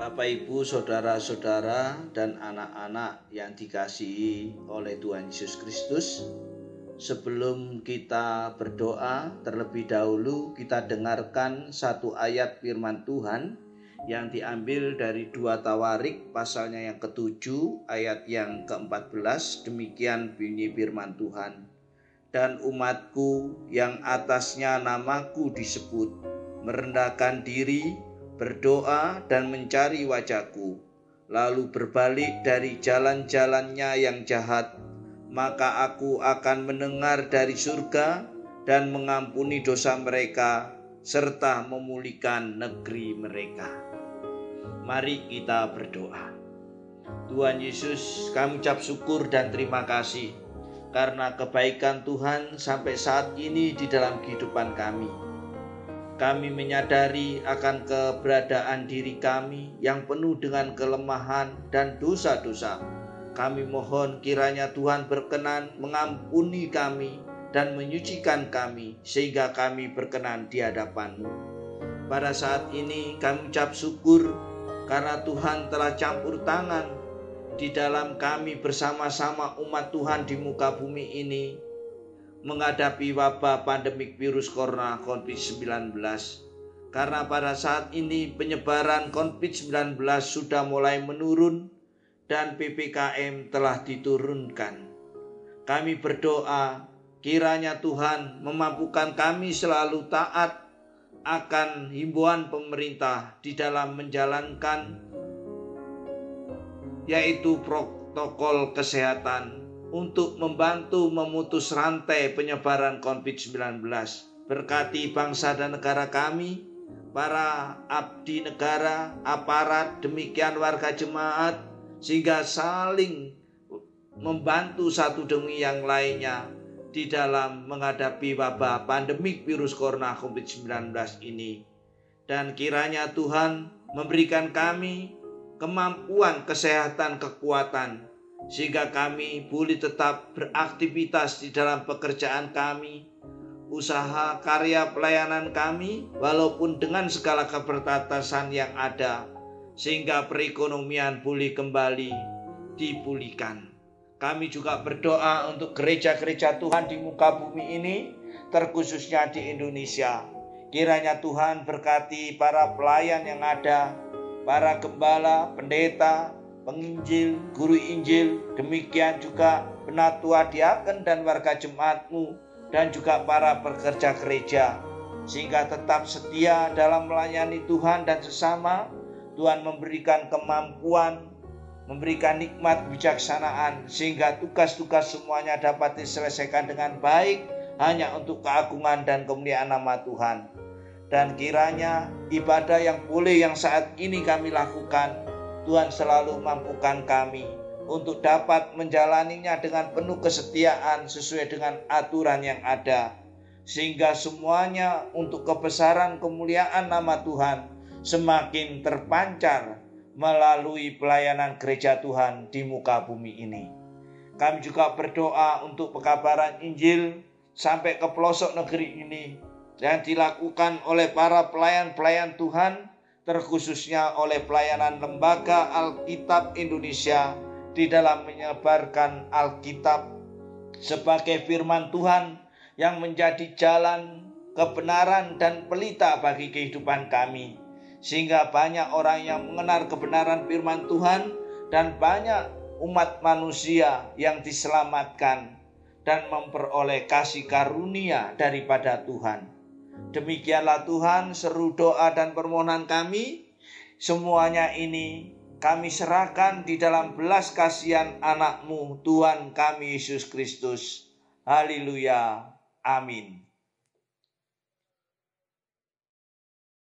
Bapak Ibu, saudara-saudara, dan anak-anak yang dikasihi oleh Tuhan Yesus Kristus, sebelum kita berdoa, terlebih dahulu kita dengarkan satu ayat firman Tuhan yang diambil dari dua Tawarik pasalnya yang ketujuh ayat yang ke-14 demikian bunyi firman Tuhan. Dan umatku yang atasnya namaku disebut merendahkan diri berdoa dan mencari wajahku, lalu berbalik dari jalan-jalannya yang jahat, maka aku akan mendengar dari surga dan mengampuni dosa mereka serta memulihkan negeri mereka. Mari kita berdoa. Tuhan Yesus, kami ucap syukur dan terima kasih karena kebaikan Tuhan sampai saat ini di dalam kehidupan kami kami menyadari akan keberadaan diri kami yang penuh dengan kelemahan dan dosa-dosa. Kami mohon kiranya Tuhan berkenan mengampuni kami dan menyucikan kami sehingga kami berkenan di hadapan-Mu. Pada saat ini kami ucap syukur karena Tuhan telah campur tangan di dalam kami bersama-sama umat Tuhan di muka bumi ini menghadapi wabah pandemik virus corona COVID-19. Karena pada saat ini penyebaran COVID-19 sudah mulai menurun dan PPKM telah diturunkan. Kami berdoa kiranya Tuhan memampukan kami selalu taat akan himbauan pemerintah di dalam menjalankan yaitu protokol kesehatan untuk membantu memutus rantai penyebaran COVID-19. Berkati bangsa dan negara kami, para abdi negara, aparat, demikian warga jemaat, sehingga saling membantu satu demi yang lainnya di dalam menghadapi wabah pandemik virus corona COVID-19 ini. Dan kiranya Tuhan memberikan kami kemampuan, kesehatan, kekuatan sehingga kami boleh tetap beraktivitas di dalam pekerjaan kami, usaha karya pelayanan kami, walaupun dengan segala kebertatasan yang ada, sehingga perekonomian boleh kembali dipulihkan. Kami juga berdoa untuk gereja-gereja Tuhan di muka bumi ini, terkhususnya di Indonesia. Kiranya Tuhan berkati para pelayan yang ada, para gembala, pendeta, penginjil, guru Injil, demikian juga penatua diaken dan warga jemaatmu dan juga para pekerja gereja. Sehingga tetap setia dalam melayani Tuhan dan sesama Tuhan memberikan kemampuan memberikan nikmat bijaksanaan sehingga tugas-tugas semuanya dapat diselesaikan dengan baik hanya untuk keagungan dan kemuliaan nama Tuhan. Dan kiranya ibadah yang boleh yang saat ini kami lakukan Tuhan selalu mampukan kami untuk dapat menjalaninya dengan penuh kesetiaan sesuai dengan aturan yang ada. Sehingga semuanya untuk kebesaran kemuliaan nama Tuhan semakin terpancar melalui pelayanan gereja Tuhan di muka bumi ini. Kami juga berdoa untuk pekabaran Injil sampai ke pelosok negeri ini yang dilakukan oleh para pelayan-pelayan Tuhan terkhususnya oleh pelayanan Lembaga Alkitab Indonesia di dalam menyebarkan Alkitab sebagai firman Tuhan yang menjadi jalan kebenaran dan pelita bagi kehidupan kami. Sehingga banyak orang yang mengenal kebenaran firman Tuhan dan banyak umat manusia yang diselamatkan dan memperoleh kasih karunia daripada Tuhan. Demikianlah Tuhan seru doa dan permohonan kami. Semuanya ini kami serahkan di dalam belas kasihan anakmu Tuhan kami Yesus Kristus. Haleluya. Amin.